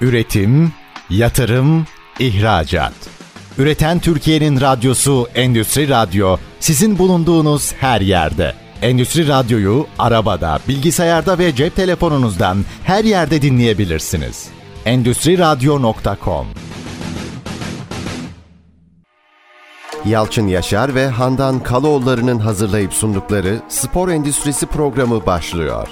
Üretim, yatırım, ihracat. Üreten Türkiye'nin radyosu Endüstri Radyo sizin bulunduğunuz her yerde. Endüstri Radyo'yu arabada, bilgisayarda ve cep telefonunuzdan her yerde dinleyebilirsiniz. Endüstri Radyo.com Yalçın Yaşar ve Handan Kaloğulları'nın hazırlayıp sundukları Spor Endüstrisi programı başlıyor.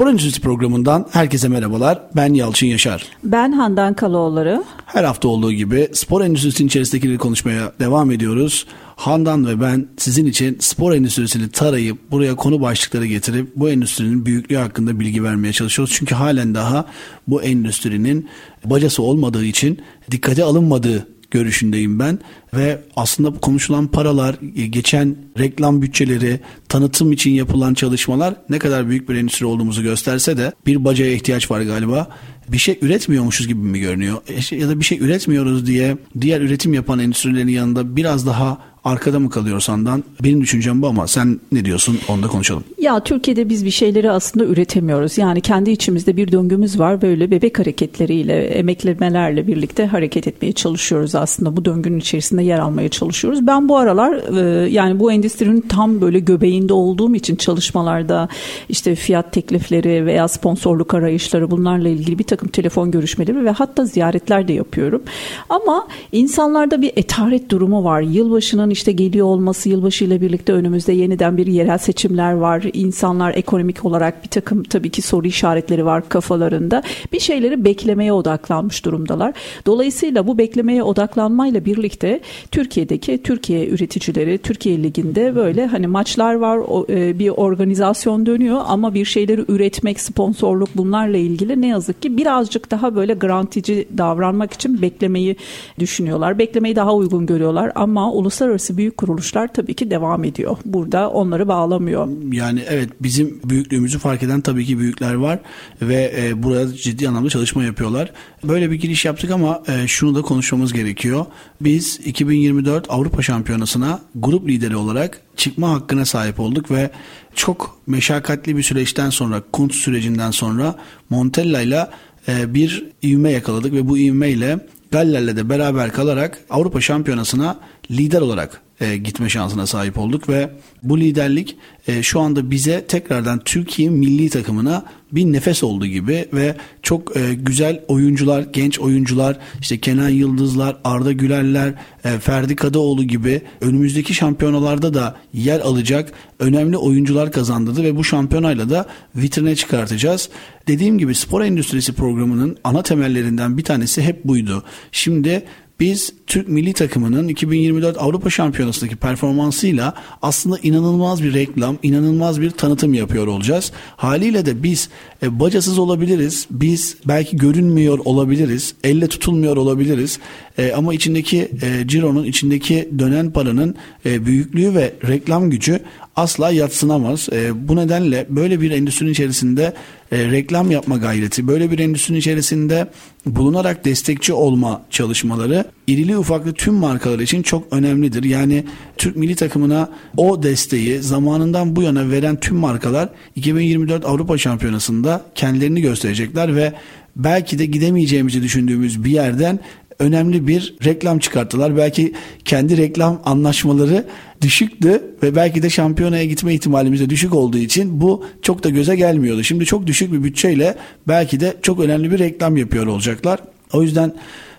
Spor Endüstrisi programından herkese merhabalar. Ben Yalçın Yaşar. Ben Handan Kaloğulları. Her hafta olduğu gibi spor endüstrisinin içerisindekileri konuşmaya devam ediyoruz. Handan ve ben sizin için spor endüstrisini tarayıp buraya konu başlıkları getirip bu endüstrinin büyüklüğü hakkında bilgi vermeye çalışıyoruz. Çünkü halen daha bu endüstrinin bacası olmadığı için dikkate alınmadığı görüşündeyim ben ve aslında konuşulan paralar, geçen reklam bütçeleri, tanıtım için yapılan çalışmalar ne kadar büyük bir endüstri olduğumuzu gösterse de bir bacaya ihtiyaç var galiba. Bir şey üretmiyormuşuz gibi mi görünüyor? E, ya da bir şey üretmiyoruz diye diğer üretim yapan endüstrilerin yanında biraz daha arkada mı kalıyor sandan? Benim düşüncem bu ama sen ne diyorsun? Onu da konuşalım. Ya Türkiye'de biz bir şeyleri aslında üretemiyoruz. Yani kendi içimizde bir döngümüz var. Böyle bebek hareketleriyle, emeklemelerle birlikte hareket etmeye çalışıyoruz aslında. Bu döngünün içerisinde yer almaya çalışıyoruz. Ben bu aralar e, yani bu endüstrinin tam böyle göbeğinde olduğum için çalışmalarda işte fiyat teklifleri veya sponsorluk arayışları bunlarla ilgili bir takım telefon görüşmeleri ve hatta ziyaretler de yapıyorum. Ama insanlarda bir etaret durumu var. Yılbaşının yılbaşının işte geliyor olması yılbaşı ile birlikte önümüzde yeniden bir yerel seçimler var. İnsanlar ekonomik olarak bir takım tabii ki soru işaretleri var kafalarında. Bir şeyleri beklemeye odaklanmış durumdalar. Dolayısıyla bu beklemeye odaklanmayla birlikte Türkiye'deki Türkiye üreticileri Türkiye Ligi'nde böyle hani maçlar var e, bir organizasyon dönüyor ama bir şeyleri üretmek sponsorluk bunlarla ilgili ne yazık ki birazcık daha böyle garantici davranmak için beklemeyi düşünüyorlar. Beklemeyi daha uygun görüyorlar ama uluslararası uluslararası büyük kuruluşlar tabii ki devam ediyor. Burada onları bağlamıyor. Yani evet bizim büyüklüğümüzü fark eden tabii ki büyükler var ve e, burada ciddi anlamda çalışma yapıyorlar. Böyle bir giriş yaptık ama e, şunu da konuşmamız gerekiyor. Biz 2024 Avrupa Şampiyonası'na grup lideri olarak çıkma hakkına sahip olduk ve çok meşakkatli bir süreçten sonra, Kuntz sürecinden sonra Montella ile bir ivme yakaladık ve bu ivmeyle Galler'le de beraber kalarak Avrupa Şampiyonası'na lider olarak e, gitme şansına sahip olduk ve bu liderlik e, şu anda bize tekrardan Türkiye milli takımına bir nefes oldu gibi ve çok e, güzel oyuncular, genç oyuncular, işte Kenan Yıldızlar, Arda Gülerler, e, Ferdi Kadıoğlu gibi önümüzdeki şampiyonalarda da yer alacak önemli oyuncular kazandırdı ve bu şampiyonayla da vitrine çıkartacağız. Dediğim gibi spor endüstrisi programının ana temellerinden bir tanesi hep buydu. Şimdi biz Türk milli takımının 2024 Avrupa Şampiyonası'ndaki performansıyla aslında inanılmaz bir reklam, inanılmaz bir tanıtım yapıyor olacağız. Haliyle de biz e, bacasız olabiliriz, biz belki görünmüyor olabiliriz, elle tutulmuyor olabiliriz. E, ama içindeki e, cironun, içindeki dönen paranın e, büyüklüğü ve reklam gücü asla yatsınamaz. E, bu nedenle böyle bir endüstrinin içerisinde e, reklam yapma gayreti, böyle bir endüstrinin içerisinde bulunarak destekçi olma çalışmaları irili ufaklı tüm markalar için çok önemlidir. Yani Türk milli takımına o desteği zamanından bu yana veren tüm markalar 2024 Avrupa Şampiyonası'nda kendilerini gösterecekler ve belki de gidemeyeceğimizi düşündüğümüz bir yerden önemli bir reklam çıkarttılar. Belki kendi reklam anlaşmaları düşüktü ve belki de şampiyonaya gitme ihtimalimiz de düşük olduğu için bu çok da göze gelmiyordu. Şimdi çok düşük bir bütçeyle belki de çok önemli bir reklam yapıyor olacaklar. O yüzden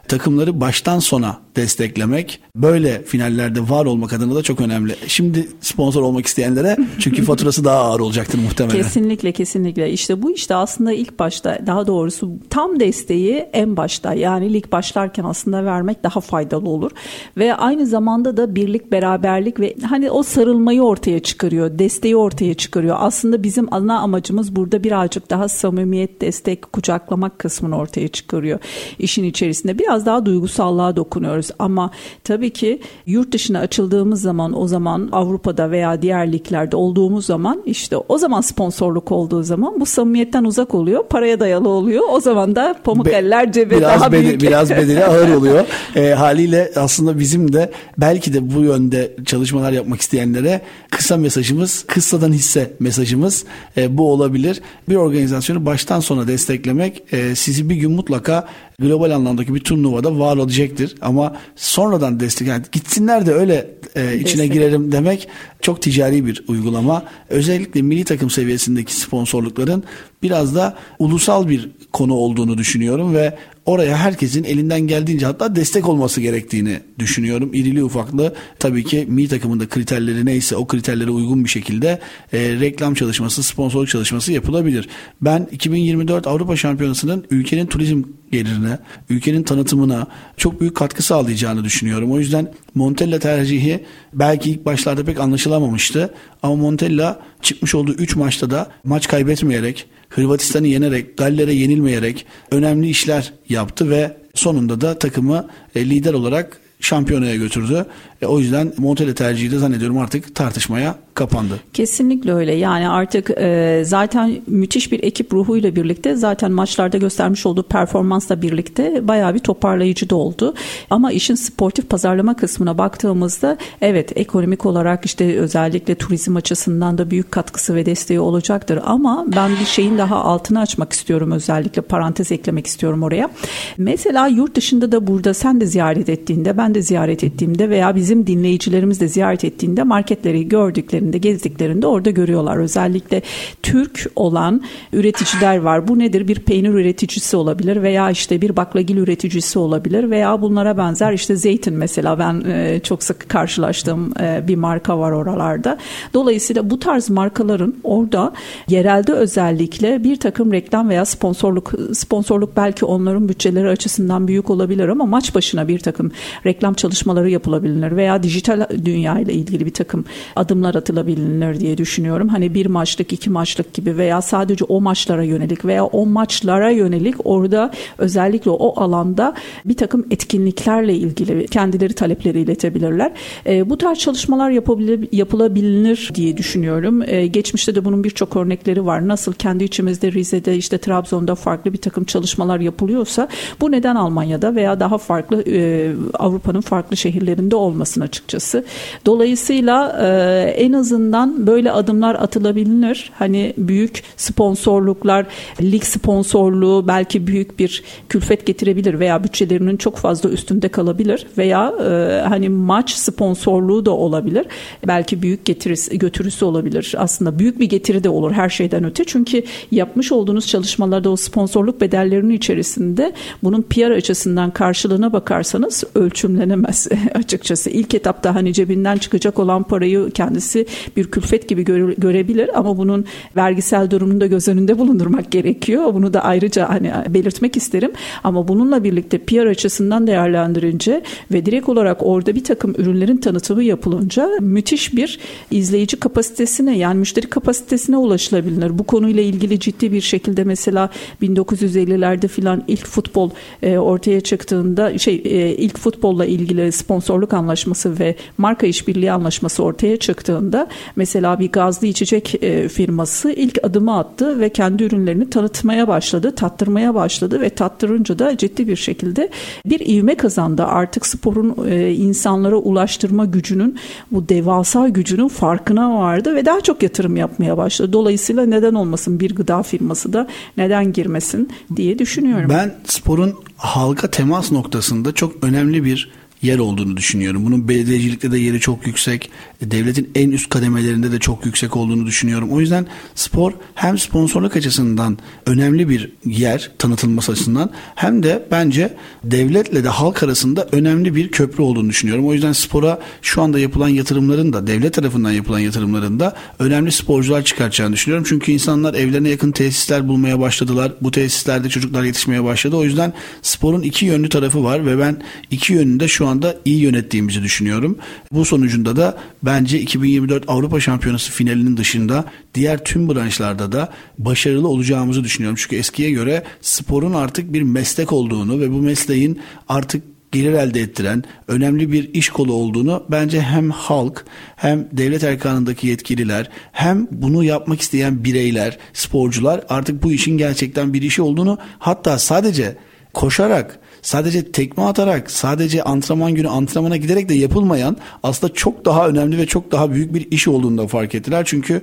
takımları baştan sona desteklemek böyle finallerde var olmak adına da çok önemli. Şimdi sponsor olmak isteyenlere çünkü faturası daha ağır olacaktır muhtemelen. Kesinlikle kesinlikle. İşte bu işte aslında ilk başta daha doğrusu tam desteği en başta yani lig başlarken aslında vermek daha faydalı olur. Ve aynı zamanda da birlik, beraberlik ve hani o sarılmayı ortaya çıkarıyor. Desteği ortaya çıkarıyor. Aslında bizim ana amacımız burada birazcık daha samimiyet, destek, kucaklamak kısmını ortaya çıkarıyor. işin içerisinde biraz biraz daha duygusallığa dokunuyoruz. Ama tabii ki yurt dışına açıldığımız zaman o zaman Avrupa'da veya diğer liglerde olduğumuz zaman işte o zaman sponsorluk olduğu zaman bu samimiyetten uzak oluyor. Paraya dayalı oluyor. O zaman da pamuk Be- eller cebe biraz daha bede- büyük. Biraz bedeli ağır oluyor. E, haliyle aslında bizim de belki de bu yönde çalışmalar yapmak isteyenlere kısa mesajımız, kıssadan hisse mesajımız e, bu olabilir. Bir organizasyonu baştan sona desteklemek e, sizi bir gün mutlaka global anlamdaki bir turnuvada var olacaktır. Ama sonradan destek yani gitsinler de öyle e, içine destek. girelim demek çok ticari bir uygulama. Özellikle milli takım seviyesindeki sponsorlukların biraz da ulusal bir konu olduğunu düşünüyorum ve oraya herkesin elinden geldiğince hatta destek olması gerektiğini düşünüyorum. İrili ufaklı tabii ki mi takımında kriterleri neyse o kriterlere uygun bir şekilde e, reklam çalışması, sponsorluk çalışması yapılabilir. Ben 2024 Avrupa Şampiyonası'nın ülkenin turizm gelirine, ülkenin tanıtımına çok büyük katkı sağlayacağını düşünüyorum. O yüzden Montella tercihi belki ilk başlarda pek anlaşılamamıştı ama Montella çıkmış olduğu 3 maçta da maç kaybetmeyerek Hırvatistan'ı yenerek, Galler'e yenilmeyerek önemli işler yaptı ve sonunda da takımı e, lider olarak şampiyonaya götürdü. E, o yüzden Montella tercihi de zannediyorum artık tartışmaya kapandı. Kesinlikle öyle. Yani artık e, zaten müthiş bir ekip ruhuyla birlikte zaten maçlarda göstermiş olduğu performansla birlikte bayağı bir toparlayıcı da oldu. Ama işin sportif pazarlama kısmına baktığımızda evet ekonomik olarak işte özellikle turizm açısından da büyük katkısı ve desteği olacaktır. Ama ben bir şeyin daha altını açmak istiyorum özellikle parantez eklemek istiyorum oraya. Mesela yurt dışında da burada sen de ziyaret ettiğinde ben de ziyaret ettiğimde veya bizim dinleyicilerimiz de ziyaret ettiğinde marketleri gördüklerinde gezdiklerinde orada görüyorlar. Özellikle Türk olan üreticiler var. Bu nedir? Bir peynir üreticisi olabilir veya işte bir baklagil üreticisi olabilir veya bunlara benzer işte zeytin mesela ben e, çok sık karşılaştığım e, bir marka var oralarda. Dolayısıyla bu tarz markaların orada yerelde özellikle bir takım reklam veya sponsorluk sponsorluk belki onların bütçeleri açısından büyük olabilir ama maç başına bir takım reklam çalışmaları yapılabilir veya dijital dünya ile ilgili bir takım adımlar atılabilir diye düşünüyorum. Hani bir maçlık, iki maçlık gibi veya sadece o maçlara yönelik veya o maçlara yönelik orada özellikle o alanda bir takım etkinliklerle ilgili kendileri talepleri iletebilirler. E, bu tarz çalışmalar yapabilir, yapılabilir diye düşünüyorum. E, geçmişte de bunun birçok örnekleri var. Nasıl kendi içimizde Rize'de işte Trabzon'da farklı bir takım çalışmalar yapılıyorsa bu neden Almanya'da veya daha farklı e, Avrupa'nın farklı şehirlerinde olmasın açıkçası. Dolayısıyla e, en azından böyle adımlar atılabilir. Hani büyük sponsorluklar, lig sponsorluğu belki büyük bir külfet getirebilir veya bütçelerinin çok fazla üstünde kalabilir veya e, hani maç sponsorluğu da olabilir. Belki büyük getirisi, götürüsü olabilir. Aslında büyük bir getiri de olur her şeyden öte. Çünkü yapmış olduğunuz çalışmalarda o sponsorluk bedellerinin içerisinde bunun PR açısından karşılığına bakarsanız ölçümlenemez açıkçası. İlk etapta hani cebinden çıkacak olan parayı kendisi bir külfet gibi göre, görebilir ama bunun vergisel durumunu da göz önünde bulundurmak gerekiyor. Bunu da ayrıca hani belirtmek isterim. Ama bununla birlikte PR açısından değerlendirince ve direkt olarak orada bir takım ürünlerin tanıtımı yapılınca müthiş bir izleyici kapasitesine yani müşteri kapasitesine ulaşılabilir. Bu konuyla ilgili ciddi bir şekilde mesela 1950'lerde filan ilk futbol e, ortaya çıktığında şey e, ilk futbolla ilgili sponsorluk anlaşması ve marka işbirliği anlaşması ortaya çıktığında mesela bir gazlı içecek e, firması ilk adımı attı ve kendi ürünlerini tanıtmaya başladı, tattırmaya başladı ve tattırınca da ciddi bir şekilde bir ivme kazandı. Artık sporun e, insanlara ulaştırma gücünün bu devasa gücünün farkına vardı ve daha çok yatırım yapmaya başladı. Dolayısıyla neden olmasın bir gıda firması da neden girmesin diye düşünüyorum. Ben sporun halka temas noktasında çok önemli bir yer olduğunu düşünüyorum. Bunun belediyecilikte de yeri çok yüksek. Devletin en üst kademelerinde de çok yüksek olduğunu düşünüyorum. O yüzden spor hem sponsorluk açısından önemli bir yer tanıtılması açısından hem de bence devletle de halk arasında önemli bir köprü olduğunu düşünüyorum. O yüzden spora şu anda yapılan yatırımların da devlet tarafından yapılan yatırımların da önemli sporcular çıkartacağını düşünüyorum. Çünkü insanlar evlerine yakın tesisler bulmaya başladılar. Bu tesislerde çocuklar yetişmeye başladı. O yüzden sporun iki yönlü tarafı var ve ben iki yönünde şu anda iyi yönettiğimizi düşünüyorum. Bu sonucunda da bence 2024 Avrupa Şampiyonası finalinin dışında diğer tüm branşlarda da başarılı olacağımızı düşünüyorum. Çünkü eskiye göre sporun artık bir meslek olduğunu ve bu mesleğin artık gelir elde ettiren önemli bir iş kolu olduğunu bence hem halk hem devlet erkanındaki yetkililer hem bunu yapmak isteyen bireyler, sporcular artık bu işin gerçekten bir işi olduğunu hatta sadece koşarak sadece tekme atarak, sadece antrenman günü antrenmana giderek de yapılmayan aslında çok daha önemli ve çok daha büyük bir iş olduğunu da fark ettiler. Çünkü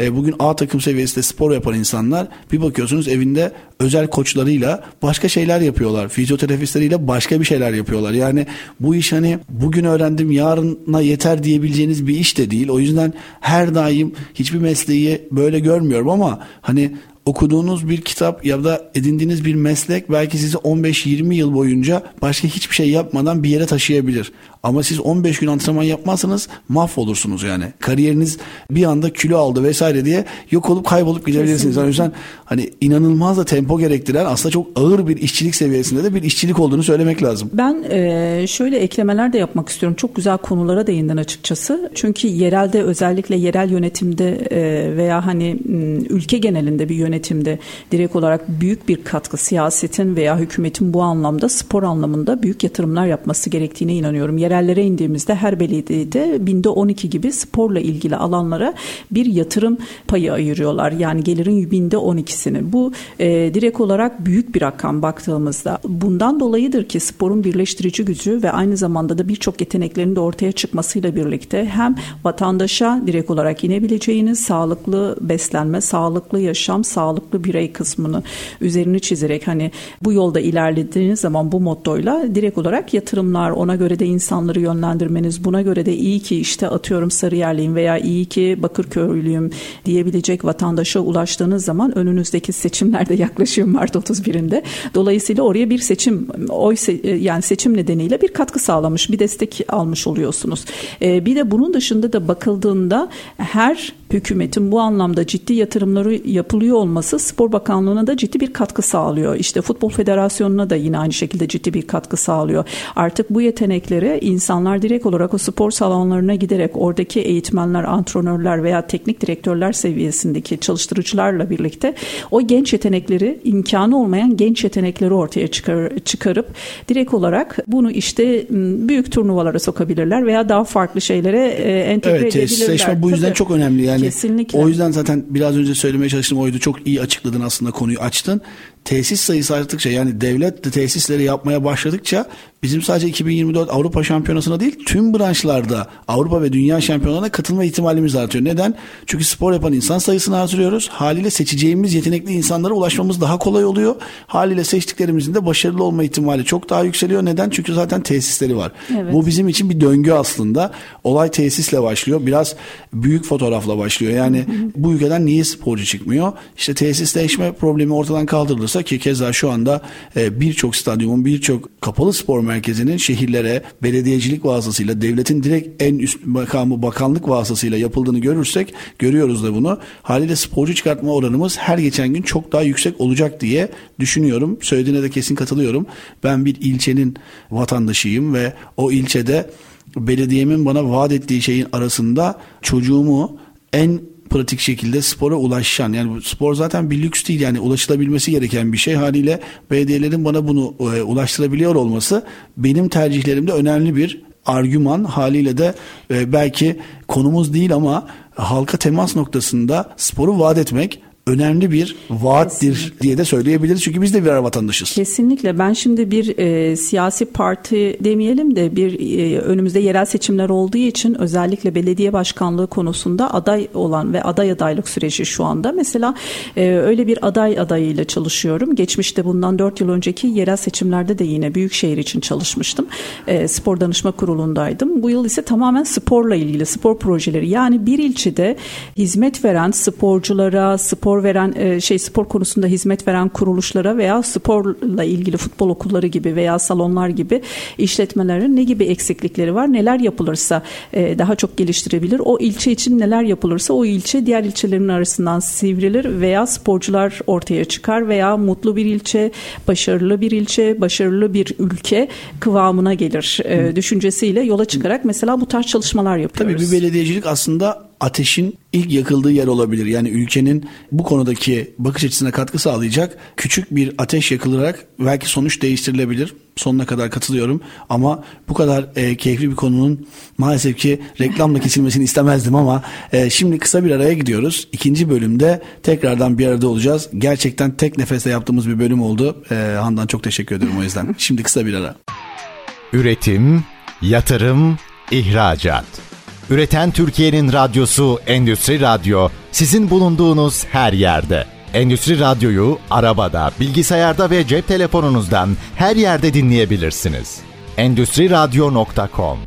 e, bugün A takım seviyesinde spor yapan insanlar bir bakıyorsunuz evinde özel koçlarıyla başka şeyler yapıyorlar. Fizyoterapistleriyle başka bir şeyler yapıyorlar. Yani bu iş hani bugün öğrendim yarına yeter diyebileceğiniz bir iş de değil. O yüzden her daim hiçbir mesleği böyle görmüyorum ama hani okuduğunuz bir kitap ya da edindiğiniz bir meslek belki sizi 15-20 yıl boyunca başka hiçbir şey yapmadan bir yere taşıyabilir. Ama siz 15 gün antrenman yapmazsanız mahvolursunuz yani. Kariyeriniz bir anda kilo aldı vesaire diye yok olup kaybolup gidebilirsiniz. O yüzden hani inanılmaz da tempo gerektiren aslında çok ağır bir işçilik seviyesinde de bir işçilik olduğunu söylemek lazım. Ben e, şöyle eklemeler de yapmak istiyorum. Çok güzel konulara değindin açıkçası. Çünkü yerelde özellikle yerel yönetimde e, veya hani ülke genelinde bir yönetimde direkt olarak büyük bir katkı siyasetin veya hükümetin bu anlamda spor anlamında büyük yatırımlar yapması gerektiğine inanıyorum. Yerel yerellere indiğimizde her belediyede binde 12 gibi sporla ilgili alanlara bir yatırım payı ayırıyorlar. Yani gelirin binde 12'sini. Bu e, direkt olarak büyük bir rakam baktığımızda. Bundan dolayıdır ki sporun birleştirici gücü ve aynı zamanda da birçok yeteneklerin de ortaya çıkmasıyla birlikte hem vatandaşa direkt olarak inebileceğiniz sağlıklı beslenme, sağlıklı yaşam, sağlıklı birey kısmını üzerini çizerek hani bu yolda ilerlediğiniz zaman bu mottoyla direkt olarak yatırımlar ona göre de insan insanları yönlendirmeniz buna göre de iyi ki işte atıyorum Sarıyerliyim veya iyi ki Bakırköylüyüm diyebilecek vatandaşa ulaştığınız zaman önünüzdeki seçimlerde yaklaşıyor Mart 31'inde. Dolayısıyla oraya bir seçim oy yani seçim nedeniyle bir katkı sağlamış, bir destek almış oluyorsunuz. Ee, bir de bunun dışında da bakıldığında her hükümetin bu anlamda ciddi yatırımları yapılıyor olması Spor Bakanlığı'na da ciddi bir katkı sağlıyor. İşte Futbol Federasyonu'na da yine aynı şekilde ciddi bir katkı sağlıyor. Artık bu yetenekleri insanlar direkt olarak o spor salonlarına giderek oradaki eğitmenler, antrenörler veya teknik direktörler seviyesindeki çalıştırıcılarla birlikte o genç yetenekleri, imkanı olmayan genç yetenekleri ortaya çıkar, çıkarıp direkt olarak bunu işte büyük turnuvalara sokabilirler veya daha farklı şeylere e, entegre evet, edebilirler. Evet, bu yüzden Tabii. çok önemli. Yani Kesinlikle. O yüzden zaten biraz önce söylemeye çalıştım oydu. Çok iyi açıkladın aslında konuyu açtın tesis sayısı arttıkça yani devlet de tesisleri yapmaya başladıkça bizim sadece 2024 Avrupa Şampiyonası'na değil tüm branşlarda Avrupa ve Dünya Şampiyonlarına katılma ihtimalimiz artıyor. Neden? Çünkü spor yapan insan sayısını artırıyoruz. Haliyle seçeceğimiz yetenekli insanlara ulaşmamız daha kolay oluyor. Haliyle seçtiklerimizin de başarılı olma ihtimali çok daha yükseliyor. Neden? Çünkü zaten tesisleri var. Evet. Bu bizim için bir döngü aslında. Olay tesisle başlıyor. Biraz büyük fotoğrafla başlıyor. Yani bu ülkeden niye sporcu çıkmıyor? İşte tesisleşme problemi ortadan kaldırılırsa olsa ki keza şu anda e, birçok stadyumun birçok kapalı spor merkezinin şehirlere belediyecilik vasıtasıyla devletin direkt en üst makamı bakanlık vasıtasıyla yapıldığını görürsek görüyoruz da bunu. Haliyle sporcu çıkartma oranımız her geçen gün çok daha yüksek olacak diye düşünüyorum. Söylediğine de kesin katılıyorum. Ben bir ilçenin vatandaşıyım ve o ilçede belediyemin bana vaat ettiği şeyin arasında çocuğumu en pratik şekilde spora ulaşan yani spor zaten bir lüks değil yani ulaşılabilmesi gereken bir şey. Haliyle belediyelerin bana bunu e, ulaştırabiliyor olması benim tercihlerimde önemli bir argüman. Haliyle de e, belki konumuz değil ama halka temas noktasında sporu vaat etmek önemli bir vaattir Kesinlikle. diye de söyleyebiliriz. Çünkü biz de birer vatandaşız. Kesinlikle. Ben şimdi bir e, siyasi parti demeyelim de bir e, önümüzde yerel seçimler olduğu için özellikle belediye başkanlığı konusunda aday olan ve aday adaylık süreci şu anda. Mesela e, öyle bir aday adayıyla çalışıyorum. Geçmişte bundan 4 yıl önceki yerel seçimlerde de yine büyükşehir için çalışmıştım. E, spor danışma kurulundaydım. Bu yıl ise tamamen sporla ilgili spor projeleri. Yani bir ilçede hizmet veren sporculara, spor spor veren e, şey spor konusunda hizmet veren kuruluşlara veya sporla ilgili futbol okulları gibi veya salonlar gibi işletmelerin ne gibi eksiklikleri var? Neler yapılırsa e, daha çok geliştirebilir? O ilçe için neler yapılırsa o ilçe diğer ilçelerin arasından sivrilir veya sporcular ortaya çıkar veya mutlu bir ilçe, başarılı bir ilçe, başarılı bir ülke kıvamına gelir e, düşüncesiyle yola çıkarak mesela bu tarz çalışmalar yapıyoruz. Tabii bir belediyecilik aslında ateşin ilk yakıldığı yer olabilir. Yani ülkenin bu konudaki bakış açısına katkı sağlayacak küçük bir ateş yakılarak belki sonuç değiştirilebilir. Sonuna kadar katılıyorum ama bu kadar e, keyifli bir konunun maalesef ki reklamla kesilmesini istemezdim ama e, şimdi kısa bir araya gidiyoruz. İkinci bölümde tekrardan bir arada olacağız. Gerçekten tek nefeste yaptığımız bir bölüm oldu. E, Handan çok teşekkür ederim o yüzden. Şimdi kısa bir ara. Üretim, yatırım, ihracat. Üreten Türkiye'nin radyosu Endüstri Radyo sizin bulunduğunuz her yerde. Endüstri Radyo'yu arabada, bilgisayarda ve cep telefonunuzdan her yerde dinleyebilirsiniz. Endüstri Radyo.com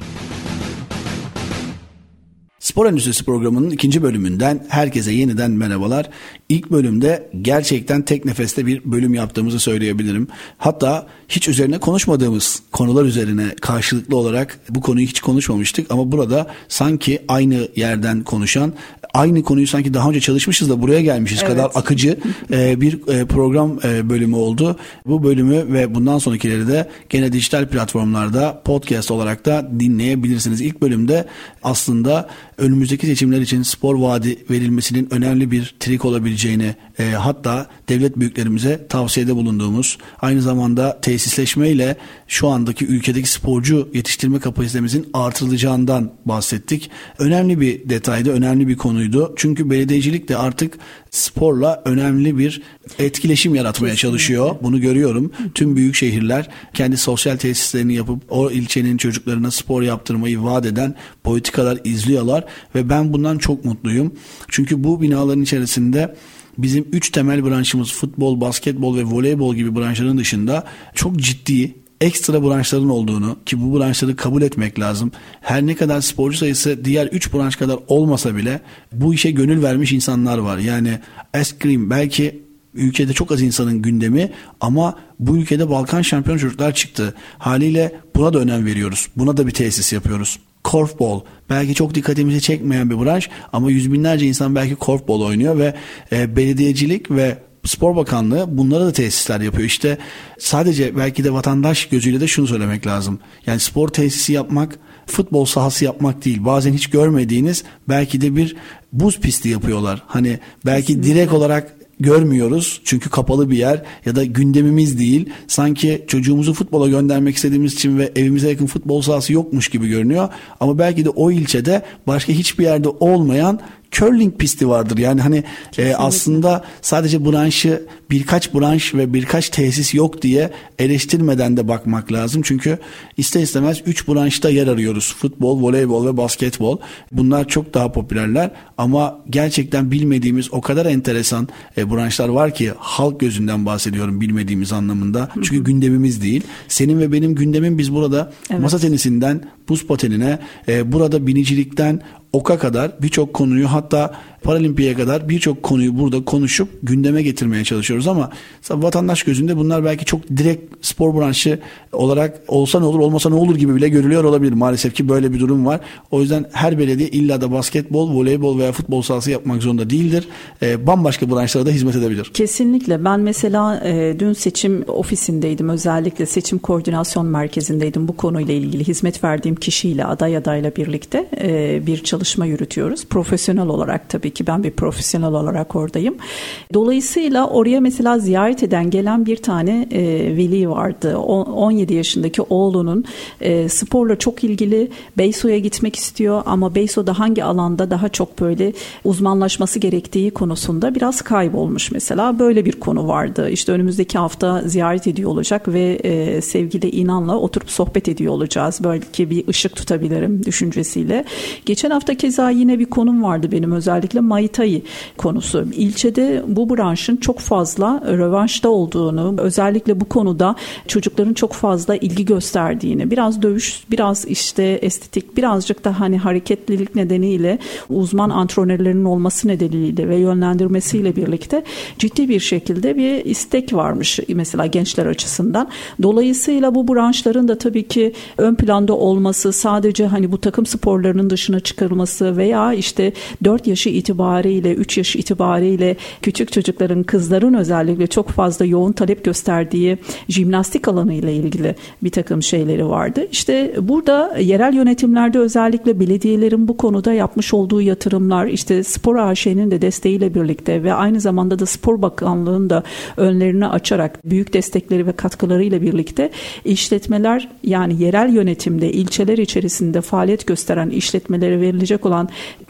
Spor Endüstrisi programının ikinci bölümünden herkese yeniden merhabalar. İlk bölümde gerçekten tek nefeste bir bölüm yaptığımızı söyleyebilirim. Hatta hiç üzerine konuşmadığımız konular üzerine karşılıklı olarak bu konuyu hiç konuşmamıştık ama burada sanki aynı yerden konuşan aynı konuyu sanki daha önce çalışmışız da buraya gelmişiz evet. kadar akıcı e, bir e, program e, bölümü oldu. Bu bölümü ve bundan sonrakileri de gene dijital platformlarda podcast olarak da dinleyebilirsiniz. İlk bölümde aslında önümüzdeki seçimler için spor vaadi verilmesinin önemli bir trik olabileceğini e, hatta devlet büyüklerimize tavsiyede bulunduğumuz aynı zamanda tesisleşmeyle şu andaki ülkedeki sporcu yetiştirme kapasitemizin artırılacağından bahsettik. Önemli bir detaydı, önemli bir konuydu. Çünkü belediyecilik de artık sporla önemli bir etkileşim yaratmaya çalışıyor. Bunu görüyorum. Tüm büyük şehirler kendi sosyal tesislerini yapıp o ilçenin çocuklarına spor yaptırmayı vaat eden politikalar izliyorlar ve ben bundan çok mutluyum. Çünkü bu binaların içerisinde bizim üç temel branşımız futbol, basketbol ve voleybol gibi branşların dışında çok ciddi ekstra branşların olduğunu ki bu branşları kabul etmek lazım. Her ne kadar sporcu sayısı diğer 3 branş kadar olmasa bile bu işe gönül vermiş insanlar var. Yani eskrim belki ülkede çok az insanın gündemi ama bu ülkede Balkan şampiyon çocuklar çıktı. Haliyle buna da önem veriyoruz. Buna da bir tesis yapıyoruz. Korfball belki çok dikkatimizi çekmeyen bir branş ama yüz binlerce insan belki korfball oynuyor ve e, belediyecilik ve Spor Bakanlığı bunlara da tesisler yapıyor. İşte sadece belki de vatandaş gözüyle de şunu söylemek lazım. Yani spor tesisi yapmak futbol sahası yapmak değil. Bazen hiç görmediğiniz belki de bir buz pisti yapıyorlar. Hani belki Kesinlikle. direkt olarak görmüyoruz çünkü kapalı bir yer ya da gündemimiz değil. Sanki çocuğumuzu futbola göndermek istediğimiz için ve evimize yakın futbol sahası yokmuş gibi görünüyor. Ama belki de o ilçede başka hiçbir yerde olmayan curling pisti vardır. Yani hani e, aslında sadece branşı birkaç branş ve birkaç tesis yok diye eleştirmeden de bakmak lazım. Çünkü ister istemez 3 branşta yer arıyoruz. Futbol, voleybol ve basketbol. Bunlar çok daha popülerler ama gerçekten bilmediğimiz o kadar enteresan e, branşlar var ki halk gözünden bahsediyorum bilmediğimiz anlamında. Çünkü gündemimiz değil. Senin ve benim gündemim biz burada evet. masa tenisinden buz patenine, e, burada binicilikten oka kadar birçok konuyu hatta Paralimpiye kadar birçok konuyu burada konuşup gündeme getirmeye çalışıyoruz ama vatandaş gözünde bunlar belki çok direkt spor branşı olarak olsa ne olur olmasa ne olur gibi bile görülüyor olabilir. Maalesef ki böyle bir durum var. O yüzden her belediye illa da basketbol, voleybol veya futbol sahası yapmak zorunda değildir. E, bambaşka branşlara da hizmet edebilir. Kesinlikle. Ben mesela e, dün seçim ofisindeydim. Özellikle seçim koordinasyon merkezindeydim. Bu konuyla ilgili hizmet verdiğim kişiyle aday adayla birlikte e, bir çalışma yürütüyoruz. Profesyonel olarak tabii ki ben bir profesyonel olarak oradayım. Dolayısıyla oraya mesela ziyaret eden gelen bir tane e, veli vardı. O, 17 yaşındaki oğlunun e, sporla çok ilgili Beyso'ya gitmek istiyor ama Beyso'da hangi alanda daha çok böyle uzmanlaşması gerektiği konusunda biraz kaybolmuş mesela. Böyle bir konu vardı. İşte önümüzdeki hafta ziyaret ediyor olacak ve e, sevgili İnan'la oturup sohbet ediyor olacağız. Belki bir ışık tutabilirim düşüncesiyle. Geçen hafta keza yine bir konum vardı benim özellikle özellikle Muay Thai konusu. İlçede bu branşın çok fazla rövanşta olduğunu, özellikle bu konuda çocukların çok fazla ilgi gösterdiğini, biraz dövüş, biraz işte estetik, birazcık da hani hareketlilik nedeniyle uzman antrenörlerin olması nedeniyle ve yönlendirmesiyle birlikte ciddi bir şekilde bir istek varmış mesela gençler açısından. Dolayısıyla bu branşların da tabii ki ön planda olması sadece hani bu takım sporlarının dışına çıkarılması veya işte 4 yaşı itibariyle 3 yaş itibariyle küçük çocukların kızların özellikle çok fazla yoğun talep gösterdiği jimnastik alanı ile ilgili bir takım şeyleri vardı. İşte burada yerel yönetimlerde özellikle belediyelerin bu konuda yapmış olduğu yatırımlar işte spor AŞ'nin de desteğiyle birlikte ve aynı zamanda da spor bakanlığının da önlerini açarak büyük destekleri ve katkılarıyla birlikte işletmeler yani yerel yönetimde ilçeler içerisinde faaliyet gösteren işletmelere verilecek olan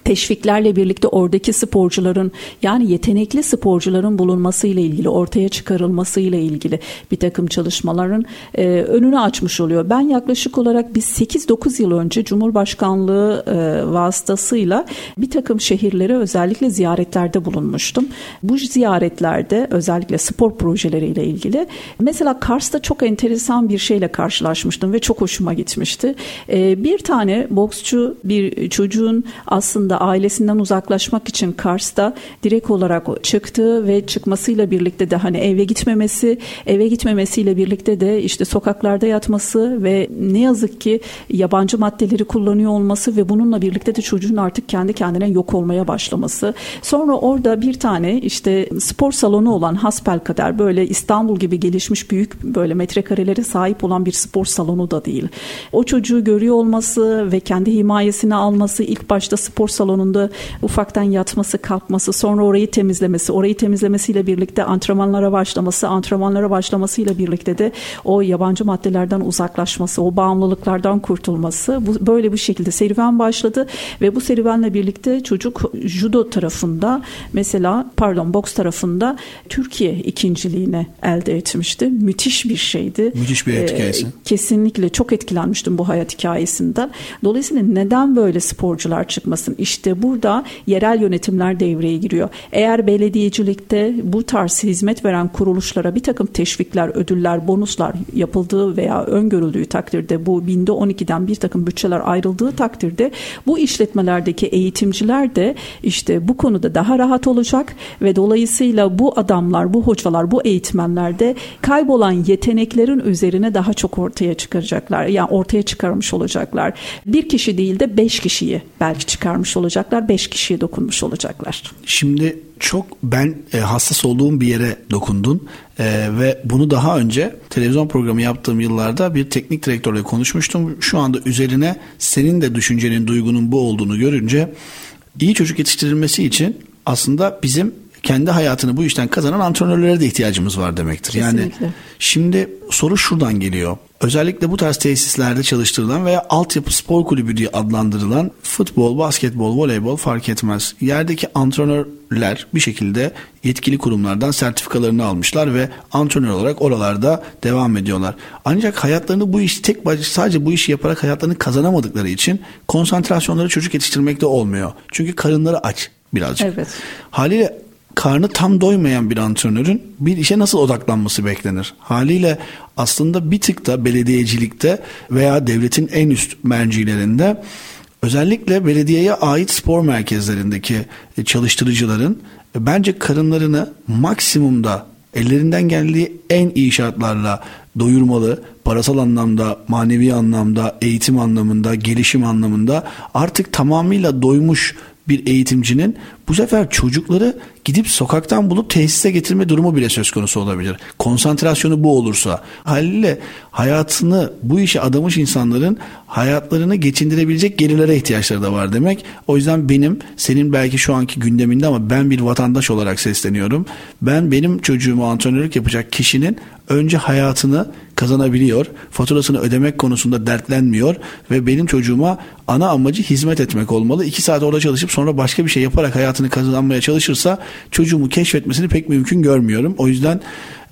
teşviklerle birlikte oradaki sporcuların yani yetenekli sporcuların bulunması ile ilgili ortaya çıkarılması ile ilgili bir takım çalışmaların e, önünü açmış oluyor. Ben yaklaşık olarak biz 8-9 yıl önce Cumhurbaşkanlığı e, vasıtasıyla bir takım şehirlere özellikle ziyaretlerde bulunmuştum. Bu ziyaretlerde özellikle spor projeleriyle ilgili mesela Kars'ta çok enteresan bir şeyle karşılaşmıştım ve çok hoşuma gitmişti. E, bir tane boksçu bir çocuğun aslında ailesinden uzaklaşmak için Kars'ta direkt olarak çıktı ve çıkmasıyla birlikte de hani eve gitmemesi, eve gitmemesiyle birlikte de işte sokaklarda yatması ve ne yazık ki yabancı maddeleri kullanıyor olması ve bununla birlikte de çocuğun artık kendi kendine yok olmaya başlaması. Sonra orada bir tane işte spor salonu olan hasbel kadar böyle İstanbul gibi gelişmiş büyük böyle metrekarelere sahip olan bir spor salonu da değil. O çocuğu görüyor olması ve kendi himayesine alması ilk başta spor salonunda ufaktan yatması, kalkması, sonra orayı temizlemesi, orayı temizlemesiyle birlikte antrenmanlara başlaması, antrenmanlara başlamasıyla birlikte de o yabancı maddelerden uzaklaşması, o bağımlılıklardan kurtulması bu böyle bir şekilde serüven başladı ve bu serüvenle birlikte çocuk judo tarafında mesela pardon boks tarafında Türkiye ikinciliğine elde etmişti. Müthiş bir şeydi. Müthiş bir hayat hikayesi. Ee, kesinlikle çok etkilenmiştim bu hayat hikayesinden. Dolayısıyla neden böyle sporcular çıkmasın? İşte burada yerel yönetimler devreye giriyor. Eğer belediyecilikte bu tarz hizmet veren kuruluşlara bir takım teşvikler, ödüller, bonuslar yapıldığı veya öngörüldüğü takdirde bu binde 12'den bir takım bütçeler ayrıldığı takdirde bu işletmelerdeki eğitimciler de işte bu konuda daha rahat olacak ve dolayısıyla bu adamlar, bu hocalar, bu eğitmenler de kaybolan yeteneklerin üzerine daha çok ortaya çıkaracaklar. Yani ortaya çıkarmış olacaklar. Bir kişi değil de beş kişiyi belki çıkarmış olacaklar. Beş kişiye dokunmuş olacaklar. Şimdi çok ben e, hassas olduğum bir yere dokundun e, ve bunu daha önce televizyon programı yaptığım yıllarda bir teknik direktörle konuşmuştum. Şu anda üzerine senin de düşüncenin, duygunun bu olduğunu görünce iyi çocuk yetiştirilmesi için aslında bizim kendi hayatını bu işten kazanan antrenörlere de ihtiyacımız var demektir. Kesinlikle. Yani şimdi soru şuradan geliyor. Özellikle bu tarz tesislerde çalıştırılan veya altyapı spor kulübü diye adlandırılan futbol, basketbol, voleybol fark etmez. Yerdeki antrenörler bir şekilde yetkili kurumlardan sertifikalarını almışlar ve antrenör olarak oralarda devam ediyorlar. Ancak hayatlarını bu iş tek başına sadece bu işi yaparak hayatlarını kazanamadıkları için konsantrasyonları çocuk yetiştirmekte olmuyor. Çünkü karınları aç birazcık. Evet. Haliyle karnı tam doymayan bir antrenörün bir işe nasıl odaklanması beklenir? Haliyle aslında bir tık da belediyecilikte veya devletin en üst mercilerinde özellikle belediyeye ait spor merkezlerindeki çalıştırıcıların bence karınlarını maksimumda ellerinden geldiği en iyi şartlarla doyurmalı, parasal anlamda, manevi anlamda, eğitim anlamında, gelişim anlamında artık tamamıyla doymuş bir eğitimcinin bu sefer çocukları gidip sokaktan bulup tesise getirme durumu bile söz konusu olabilir. Konsantrasyonu bu olursa. Haliyle hayatını bu işe adamış insanların hayatlarını geçindirebilecek gelirlere ihtiyaçları da var demek. O yüzden benim senin belki şu anki gündeminde ama ben bir vatandaş olarak sesleniyorum. Ben benim çocuğumu antrenörlük yapacak kişinin önce hayatını kazanabiliyor, faturasını ödemek konusunda dertlenmiyor ve benim çocuğuma ana amacı hizmet etmek olmalı. İki saat orada çalışıp sonra başka bir şey yaparak hayatını kazanmaya çalışırsa çocuğumu keşfetmesini pek mümkün görmüyorum. O yüzden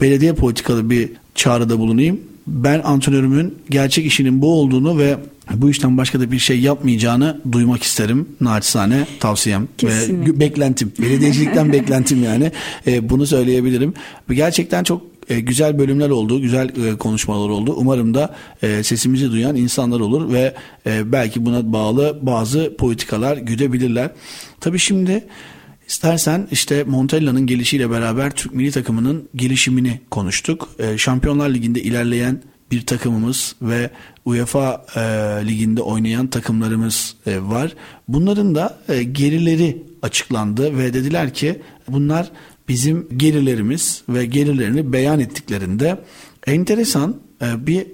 belediye politikalı bir çağrıda bulunayım. ben antrenörümün gerçek işinin bu olduğunu ve bu işten başka da bir şey yapmayacağını duymak isterim. Naçizane tavsiyem Kesinlikle. ve beklentim. Belediyecilikten beklentim yani. E, bunu söyleyebilirim. Gerçekten çok e, güzel bölümler oldu, güzel e, konuşmalar oldu. Umarım da e, sesimizi duyan insanlar olur ve e, belki buna bağlı bazı politikalar güdebilirler. Tabii şimdi İstersen işte Montella'nın gelişiyle beraber Türk milli takımının gelişimini konuştuk. E, Şampiyonlar Ligi'nde ilerleyen bir takımımız ve UEFA e, liginde oynayan takımlarımız e, var. Bunların da e, gerileri açıklandı ve dediler ki bunlar bizim gerilerimiz ve gerilerini beyan ettiklerinde enteresan e, bir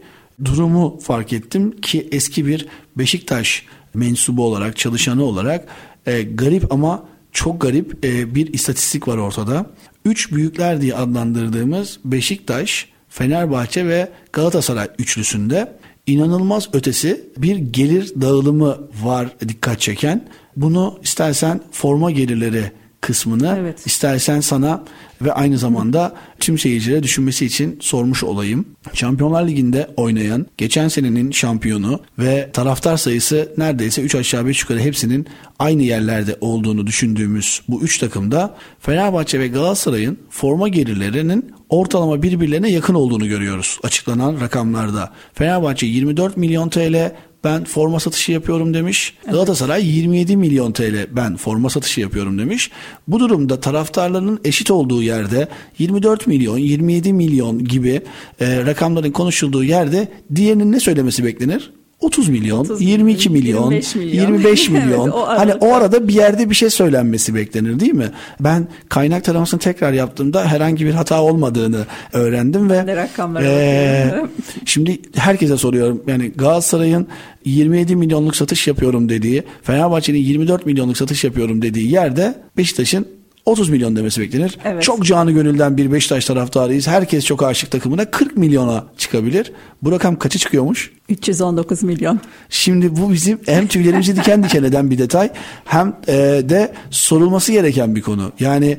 durumu fark ettim ki eski bir Beşiktaş mensubu olarak çalışanı olarak e, garip ama çok garip e, bir istatistik var ortada. Üç büyükler diye adlandırdığımız Beşiktaş, Fenerbahçe ve Galatasaray üçlüsünde inanılmaz ötesi bir gelir dağılımı var dikkat çeken. Bunu istersen forma gelirleri kısmını Evet. istersen sana ve aynı zamanda tüm seyircilere düşünmesi için sormuş olayım. Şampiyonlar Ligi'nde oynayan geçen senenin şampiyonu ve taraftar sayısı neredeyse 3 aşağı 5 yukarı hepsinin aynı yerlerde olduğunu düşündüğümüz bu 3 takımda Fenerbahçe ve Galatasaray'ın forma gelirlerinin ortalama birbirlerine yakın olduğunu görüyoruz açıklanan rakamlarda. Fenerbahçe 24 milyon TL ben forma satışı yapıyorum demiş. Galatasaray 27 milyon TL ben forma satışı yapıyorum demiş. Bu durumda taraftarlarının eşit olduğu yerde 24 milyon, 27 milyon gibi e, rakamların konuşulduğu yerde diğerinin ne söylemesi beklenir? 30 milyon, 30 22 milyon, 25 milyon. 25 milyon. Evet, o arada. hani o arada bir yerde bir şey söylenmesi beklenir değil mi? Ben kaynak taramasını tekrar yaptığımda herhangi bir hata olmadığını öğrendim ve Ben de rakamlara. Şimdi herkese soruyorum. Yani Galatasaray'ın 27 milyonluk satış yapıyorum dediği, Fenerbahçe'nin 24 milyonluk satış yapıyorum dediği yerde Beşiktaş'ın 30 milyon demesi beklenir. Evet. Çok canı gönülden bir Beşiktaş taraftarıyız. Herkes çok aşık takımına 40 milyona çıkabilir. Bu rakam kaça çıkıyormuş? 319 milyon. Şimdi bu bizim hem tüylerimizi diken diken eden bir detay hem e, de sorulması gereken bir konu. Yani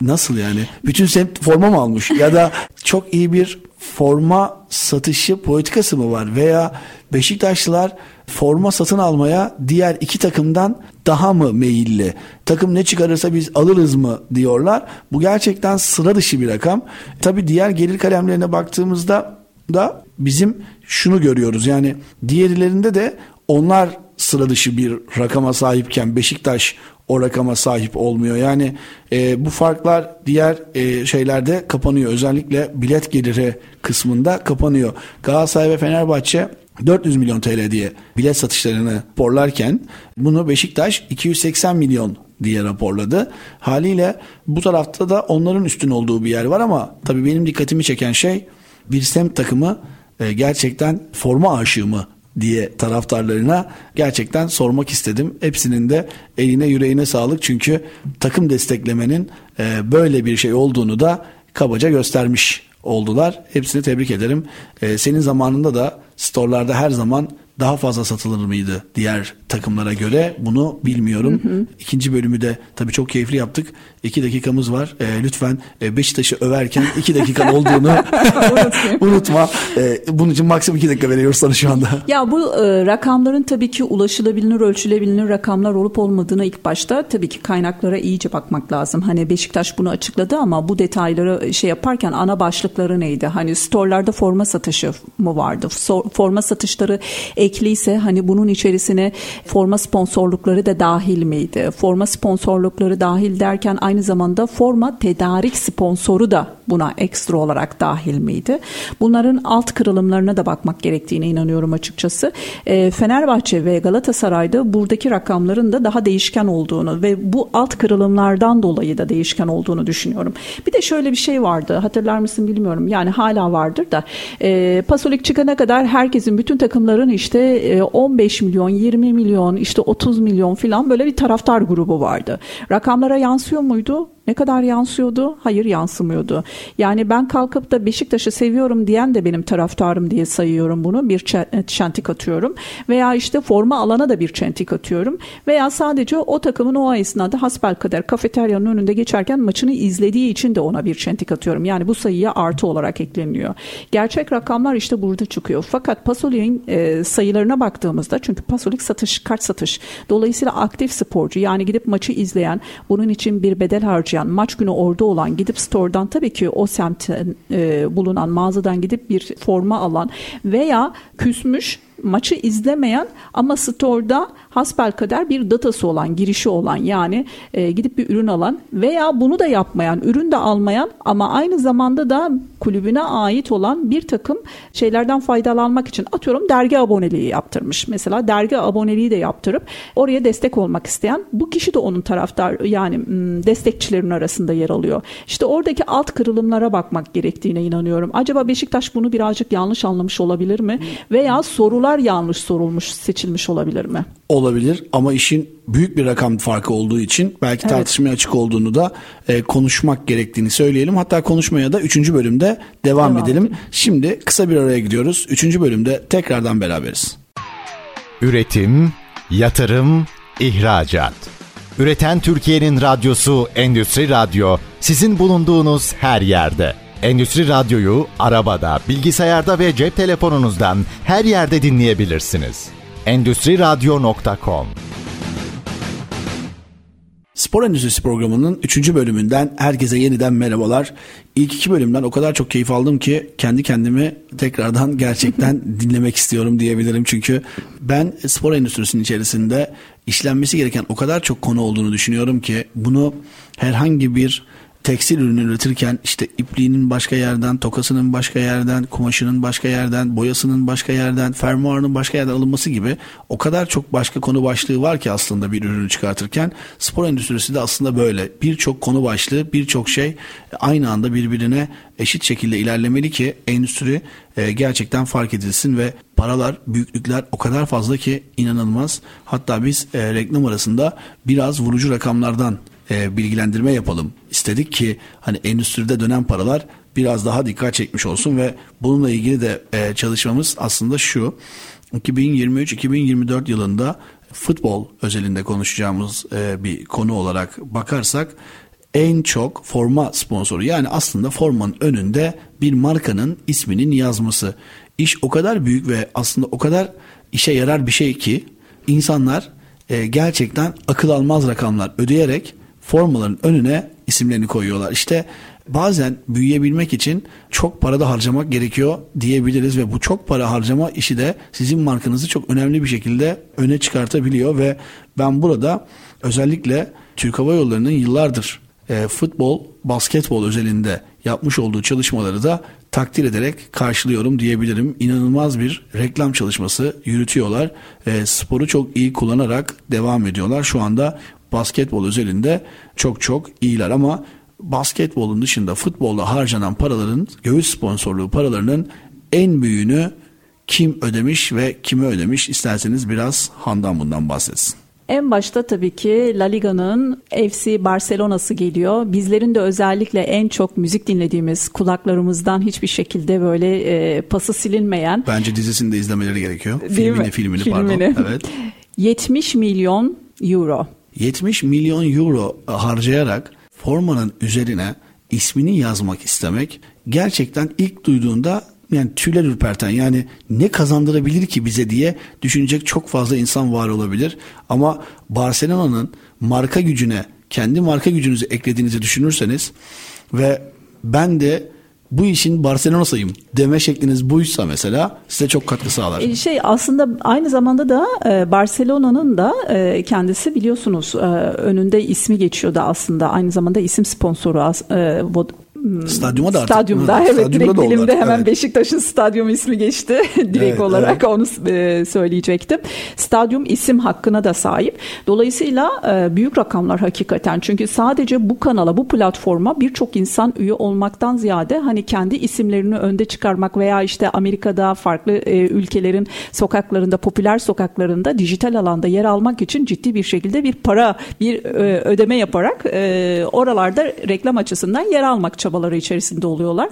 nasıl yani? Bütün semt forma mı almış? Ya da çok iyi bir forma satışı politikası mı var? Veya Beşiktaşlılar forma satın almaya diğer iki takımdan daha mı meyilli? Takım ne çıkarırsa biz alırız mı diyorlar. Bu gerçekten sıra dışı bir rakam. Tabii diğer gelir kalemlerine baktığımızda da bizim şunu görüyoruz. Yani diğerlerinde de onlar sıra dışı bir rakama sahipken Beşiktaş o rakama sahip olmuyor. Yani e, bu farklar diğer e, şeylerde kapanıyor. Özellikle bilet geliri kısmında kapanıyor. Galatasaray ve Fenerbahçe 400 milyon TL diye bilet satışlarını raporlarken bunu Beşiktaş 280 milyon diye raporladı. Haliyle bu tarafta da onların üstün olduğu bir yer var ama tabii benim dikkatimi çeken şey bir semt takımı e, gerçekten forma aşığı mı diye taraftarlarına gerçekten sormak istedim. Hepsinin de eline yüreğine sağlık çünkü takım desteklemenin e, böyle bir şey olduğunu da kabaca göstermiş oldular. Hepsini tebrik ederim. E, senin zamanında da storelarda her zaman daha fazla satılır mıydı diğer takımlara göre bunu bilmiyorum. İkinci bölümü de tabii çok keyifli yaptık. İki dakikamız var. E, lütfen e, Beşiktaş'ı överken iki dakikan olduğunu unutma. E, bunun için maksimum iki dakika veriyoruz sana şu anda. Ya bu e, rakamların tabii ki ulaşılabilir, ölçülebilir rakamlar olup olmadığına ilk başta tabii ki kaynaklara iyice bakmak lazım. Hani Beşiktaş bunu açıkladı ama bu detayları şey yaparken ana başlıkları neydi? Hani storelarda forma satışı mı vardı? Forma satışları ekliyse hani bunun içerisine forma sponsorlukları da dahil miydi? Forma sponsorlukları dahil derken aynı zamanda forma tedarik sponsoru da buna ekstra olarak dahil miydi? Bunların alt kırılımlarına da bakmak gerektiğine inanıyorum açıkçası. E, Fenerbahçe ve Galatasaray'da buradaki rakamların da daha değişken olduğunu ve bu alt kırılımlardan dolayı da değişken olduğunu düşünüyorum. Bir de şöyle bir şey vardı hatırlar mısın bilmiyorum yani hala vardır da e, Pasolik çıkana kadar herkesin bütün takımların işte e, 15 milyon 20 milyon işte 30 milyon falan böyle bir taraftar grubu vardı. Rakamlara yansıyor muydu? plutôt Ne kadar yansıyordu? Hayır yansımıyordu. Yani ben kalkıp da Beşiktaş'ı seviyorum diyen de benim taraftarım diye sayıyorum bunu. Bir çentik atıyorum. Veya işte forma alana da bir çentik atıyorum. Veya sadece o takımın o esnada hasbelkader kafeteryanın önünde geçerken maçını izlediği için de ona bir çentik atıyorum. Yani bu sayıya artı olarak ekleniyor. Gerçek rakamlar işte burada çıkıyor. Fakat Pasolik'in e, sayılarına baktığımızda çünkü Pasolik satış, kart satış. Dolayısıyla aktif sporcu yani gidip maçı izleyen, bunun için bir bedel harcayan, maç günü orada olan, gidip store'dan tabii ki o semtte e, bulunan mağazadan gidip bir forma alan veya küsmüş maçı izlemeyen ama store'da hasbel kadar bir datası olan, girişi olan yani e, gidip bir ürün alan veya bunu da yapmayan, ürün de almayan ama aynı zamanda da kulübüne ait olan bir takım şeylerden faydalanmak için atıyorum dergi aboneliği yaptırmış. Mesela dergi aboneliği de yaptırıp oraya destek olmak isteyen bu kişi de onun taraftar yani destekçilerin arasında yer alıyor. İşte oradaki alt kırılımlara bakmak gerektiğine inanıyorum. Acaba Beşiktaş bunu birazcık yanlış anlamış olabilir mi? Veya sorular yanlış sorulmuş, seçilmiş olabilir mi? olabilir ama işin büyük bir rakam farkı olduğu için belki evet. tartışmaya açık olduğunu da e, konuşmak gerektiğini söyleyelim. Hatta konuşmaya da 3. bölümde devam, devam edelim. edelim. Şimdi kısa bir araya gidiyoruz. 3. bölümde tekrardan beraberiz. Üretim, yatırım, ihracat. Üreten Türkiye'nin radyosu Endüstri Radyo sizin bulunduğunuz her yerde. Endüstri Radyo'yu arabada, bilgisayarda ve cep telefonunuzdan her yerde dinleyebilirsiniz endüstriradyo.com Spor Endüstrisi programının 3. bölümünden herkese yeniden merhabalar. İlk iki bölümden o kadar çok keyif aldım ki kendi kendimi tekrardan gerçekten dinlemek istiyorum diyebilirim. Çünkü ben spor endüstrisinin içerisinde işlenmesi gereken o kadar çok konu olduğunu düşünüyorum ki bunu herhangi bir tekstil ürünü üretirken işte ipliğinin başka yerden, tokasının başka yerden, kumaşının başka yerden, boyasının başka yerden, fermuarının başka yerden alınması gibi o kadar çok başka konu başlığı var ki aslında bir ürünü çıkartırken spor endüstrisi de aslında böyle. Birçok konu başlığı, birçok şey aynı anda birbirine eşit şekilde ilerlemeli ki endüstri e, gerçekten fark edilsin ve paralar, büyüklükler o kadar fazla ki inanılmaz. Hatta biz e, reklam arasında biraz vurucu rakamlardan e, bilgilendirme yapalım istedik ki hani endüstride dönen paralar biraz daha dikkat çekmiş olsun ve bununla ilgili de e, çalışmamız aslında şu 2023-2024 yılında futbol özelinde konuşacağımız e, bir konu olarak bakarsak en çok forma sponsoru yani aslında formanın önünde bir markanın isminin yazması. İş o kadar büyük ve aslında o kadar işe yarar bir şey ki insanlar e, gerçekten akıl almaz rakamlar ödeyerek formaların önüne isimlerini koyuyorlar. İşte bazen büyüyebilmek için çok para da harcamak gerekiyor diyebiliriz ve bu çok para harcama işi de sizin markanızı çok önemli bir şekilde öne çıkartabiliyor ve ben burada özellikle Türk Hava Yolları'nın yıllardır e, futbol, basketbol özelinde yapmış olduğu çalışmaları da takdir ederek karşılıyorum diyebilirim. İnanılmaz bir reklam çalışması yürütüyorlar. E, sporu çok iyi kullanarak devam ediyorlar. Şu anda basketbol özelinde çok çok iyiler ama basketbolun dışında futbolda harcanan paraların göğüs sponsorluğu paralarının en büyüğünü kim ödemiş ve kime ödemiş isterseniz biraz Handan bundan bahsetsin. En başta tabii ki La Liga'nın FC Barcelona'sı geliyor. Bizlerin de özellikle en çok müzik dinlediğimiz kulaklarımızdan hiçbir şekilde böyle e, pası silinmeyen. Bence dizisini de izlemeleri gerekiyor. Değil filmini, mi? filmini, filmini pardon. Evet. 70 milyon euro. 70 milyon euro harcayarak formanın üzerine ismini yazmak istemek gerçekten ilk duyduğunda yani tüyler ürperten yani ne kazandırabilir ki bize diye düşünecek çok fazla insan var olabilir. Ama Barcelona'nın marka gücüne kendi marka gücünüzü eklediğinizi düşünürseniz ve ben de bu işin Barcelona'sıyım deme şekliniz buysa mesela size çok katkı sağlar. E, şey aslında aynı zamanda da e, Barcelona'nın da e, kendisi biliyorsunuz önünde ismi geçiyordu aslında aynı zamanda isim sponsoru Stadyuma da artık. Stadyumda evet stadyumda direkt dilimde artık, hemen evet. Beşiktaş'ın stadyum ismi geçti direkt Evet, olarak evet. onu e, söyleyecektim. Stadyum isim hakkına da sahip. Dolayısıyla e, büyük rakamlar hakikaten çünkü sadece bu kanala bu platforma birçok insan üye olmaktan ziyade hani kendi isimlerini önde çıkarmak veya işte Amerika'da farklı e, ülkelerin sokaklarında popüler sokaklarında dijital alanda yer almak için ciddi bir şekilde bir para bir e, ödeme yaparak e, oralarda reklam açısından yer almak çabaları içerisinde oluyorlar.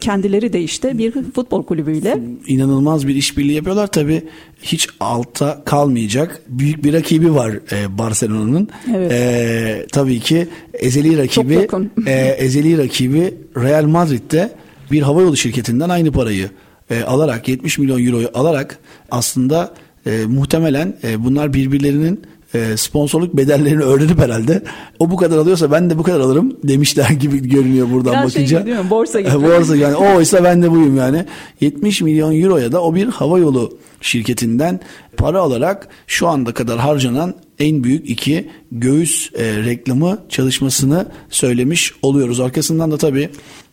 Kendileri de işte bir futbol kulübüyle inanılmaz bir işbirliği yapıyorlar. Tabii hiç altta kalmayacak büyük bir rakibi var e, Barcelona'nın. Evet. E, tabii ki ezeli rakibi e, ezeli rakibi Real Madrid'de bir havayolu şirketinden aynı parayı e, alarak 70 milyon euroyu alarak aslında e, muhtemelen e, bunlar birbirlerinin e, sponsorluk bedellerini öğrenip herhalde o bu kadar alıyorsa ben de bu kadar alırım demişler gibi görünüyor buradan Biraz şey bakınca. mi? Borsa gibi. Borsa yani o oysa ben de buyum yani. 70 milyon euroya da o bir havayolu şirketinden para alarak şu anda kadar harcanan en büyük iki göğüs e, reklamı çalışmasını söylemiş oluyoruz. Arkasından da tabii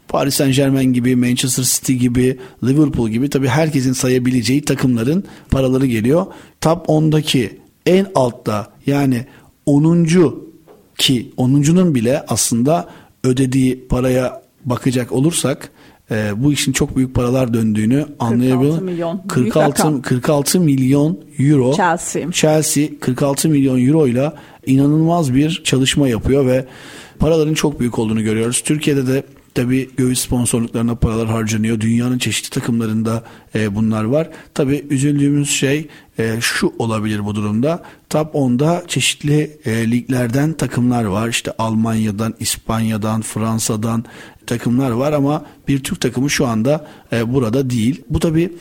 Paris Saint Germain gibi, Manchester City gibi, Liverpool gibi tabii herkesin sayabileceği takımların paraları geliyor. Top 10'daki en altta yani 10. ki 10'uncunun bile aslında ödediği paraya bakacak olursak e, bu işin çok büyük paralar döndüğünü anlayabiliyoruz. milyon. Büyük 46 rakam. 46 milyon euro. Chelsea. Chelsea 46 milyon euro ile inanılmaz bir çalışma yapıyor ve paraların çok büyük olduğunu görüyoruz. Türkiye'de de tabi göğüs sponsorluklarına paralar harcanıyor. Dünyanın çeşitli takımlarında e, bunlar var. Tabi üzüldüğümüz şey e, şu olabilir bu durumda. Top 10'da çeşitli e, liglerden takımlar var. İşte Almanya'dan, İspanya'dan, Fransa'dan takımlar var ama bir Türk takımı şu anda e, burada değil. Bu tabi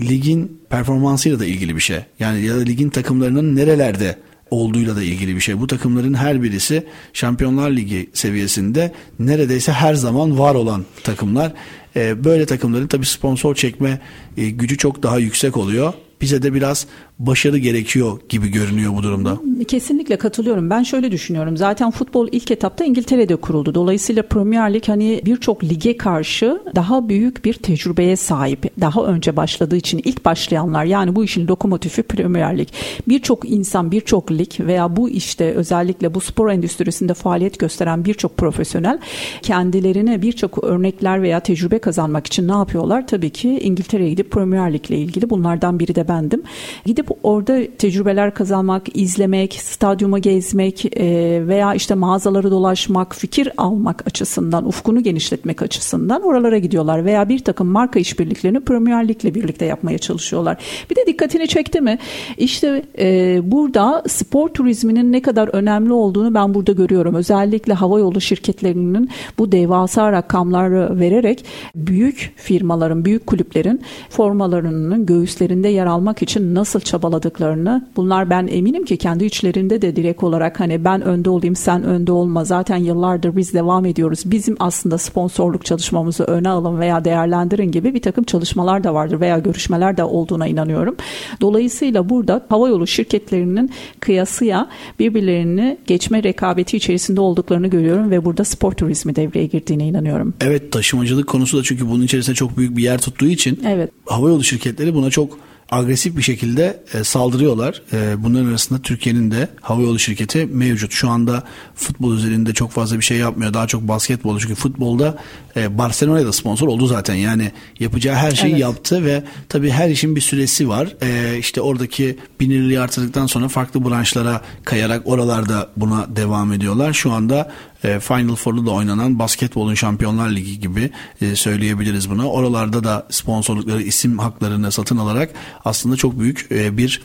ligin performansıyla da ilgili bir şey. Yani ya da ligin takımlarının nerelerde olduğuyla da ilgili bir şey. Bu takımların her birisi Şampiyonlar Ligi seviyesinde neredeyse her zaman var olan takımlar. Ee, böyle takımların tabii sponsor çekme e, gücü çok daha yüksek oluyor. Bize de biraz başarı gerekiyor gibi görünüyor bu durumda. Kesinlikle katılıyorum. Ben şöyle düşünüyorum. Zaten futbol ilk etapta İngiltere'de kuruldu. Dolayısıyla Premier Lig hani birçok lige karşı daha büyük bir tecrübeye sahip. Daha önce başladığı için ilk başlayanlar yani bu işin lokomotifi Premier Lig. Birçok insan, birçok lig veya bu işte özellikle bu spor endüstrisinde faaliyet gösteren birçok profesyonel kendilerine birçok örnekler veya tecrübe kazanmak için ne yapıyorlar? Tabii ki İngiltere'ye gidip Premier Lig ile ilgili bunlardan biri de bendim. Gidip orada tecrübeler kazanmak, izlemek, stadyuma gezmek e, veya işte mağazaları dolaşmak, fikir almak açısından, ufkunu genişletmek açısından oralara gidiyorlar veya bir takım marka işbirliklerini Premier Lig ile birlikte yapmaya çalışıyorlar. Bir de dikkatini çekti mi? İşte e, burada spor turizminin ne kadar önemli olduğunu ben burada görüyorum. Özellikle havayolu şirketlerinin bu devasa rakamları vererek büyük firmaların, büyük kulüplerin formalarının göğüslerinde yer almak için nasıl çabaladıklarını bunlar ben eminim ki kendi içlerinde de direkt olarak hani ben önde olayım sen önde olma zaten yıllardır biz devam ediyoruz. Bizim aslında sponsorluk çalışmamızı öne alın veya değerlendirin gibi bir takım çalışmalar da vardır veya görüşmeler de olduğuna inanıyorum. Dolayısıyla burada havayolu şirketlerinin kıyasıya birbirlerini geçme rekabeti içerisinde olduklarını görüyorum ve burada spor turizmi devreye girdiğine inanıyorum. Evet taşımacılık konusu da çünkü bunun içerisinde çok büyük bir yer tuttuğu için Evet. havayolu şirketleri buna çok agresif bir şekilde e, saldırıyorlar. E, bunların arasında Türkiye'nin de havayolu şirketi mevcut. Şu anda futbol üzerinde çok fazla bir şey yapmıyor. Daha çok basketbol. Çünkü futbolda e, Barcelona'ya da sponsor oldu zaten. Yani yapacağı her şeyi Evet. yaptı ve tabii her işin bir süresi var. E, işte oradaki bilinirliği artırdıktan sonra farklı branşlara kayarak oralarda buna devam ediyorlar. Şu anda e, Final Four'da da oynanan basketbolun Şampiyonlar Ligi gibi e, söyleyebiliriz bunu. Oralarda da sponsorlukları, isim haklarını satın alarak aslında çok büyük e, bir